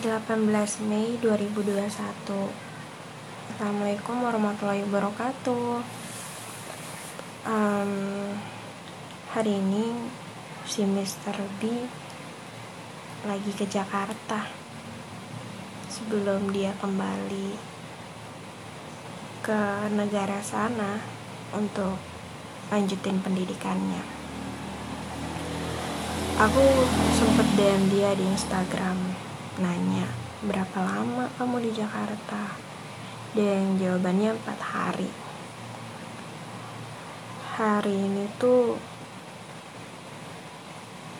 18 Mei 2021 Assalamualaikum warahmatullahi wabarakatuh. Um, Hari ini si Mr. B lagi ke Jakarta Sebelum dia kembali ke negara sana untuk lanjutin pendidikannya. Aku sempet DM dia di Instagram nanya berapa lama kamu di Jakarta? Dan jawabannya empat hari. Hari ini tuh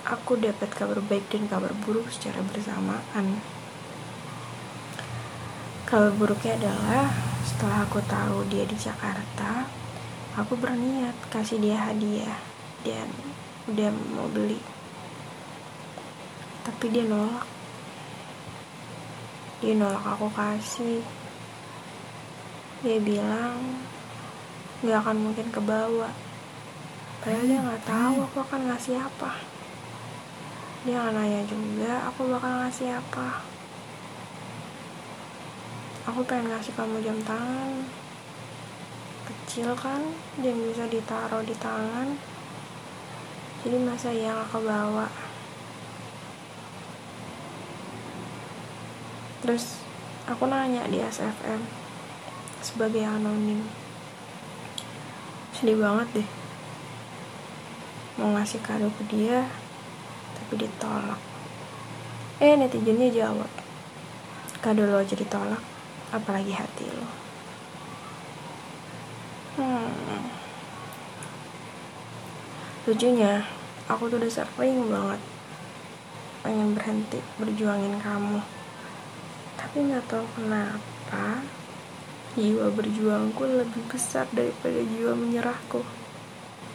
aku dapat kabar baik dan kabar buruk secara bersamaan. Kabar buruknya adalah setelah aku tahu dia di Jakarta aku berniat kasih dia hadiah dan udah mau beli. Tapi dia nolak dia nolak aku kasih. Dia bilang nggak akan mungkin ke bawah. Padahal dia nggak tahu aku akan ngasih apa. Dia nggak nanya juga aku bakal ngasih apa? Aku pengen ngasih kamu jam tangan. Kecil kan dan bisa ditaruh di tangan. Jadi masa iya gak kebawa terus aku nanya di SFM sebagai anonim. Sedih banget deh. Mau ngasih kado ke dia tapi ditolak. Eh netizennya jawab kado lo aja ditolak apalagi hati lo. Hmm. lucunya aku tuh udah sering banget pengen berhenti berjuangin kamu tapi nggak tahu kenapa jiwa berjuangku lebih besar daripada jiwa menyerahku.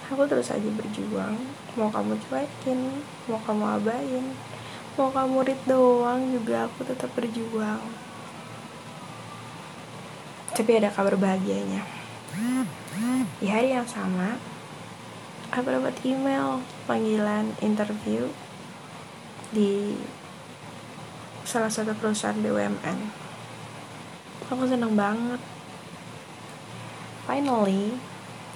Aku terus aja berjuang. Mau kamu cuekin mau kamu abain mau kamu read doang juga aku tetap berjuang. Tapi ada kabar bahagianya. Di hari yang sama aku dapat email panggilan interview di salah satu perusahaan BUMN aku seneng banget. Finally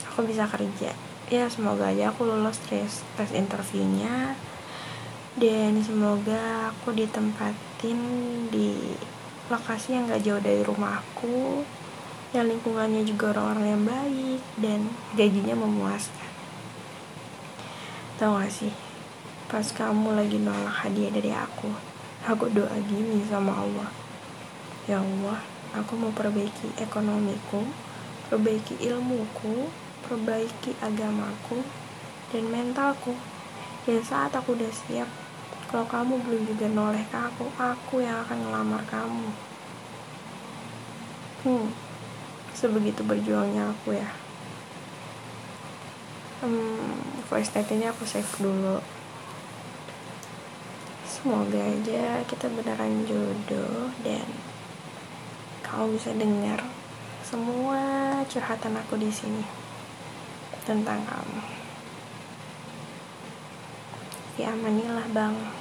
aku bisa kerja. Ya semoga aja aku lulus tes tes interviewnya. Dan semoga aku ditempatin di lokasi yang gak jauh dari rumahku yang lingkungannya juga orang-orang yang baik dan gajinya memuaskan. Tau gak sih? Pas kamu lagi nolak hadiah dari aku aku doa gini sama Allah. Ya Allah aku mau perbaiki ekonomiku perbaiki ilmuku perbaiki agamaku dan mentalku. Dan saat aku udah siap kalau kamu belum juga noleh ke aku aku yang akan ngelamar kamu. Hmm sebegitu berjuangnya aku ya. Hmm, voice ini aku save dulu semoga aja kita beneran jodoh dan kamu bisa dengar semua curhatan aku di sini tentang kamu. Ya amanilah bang.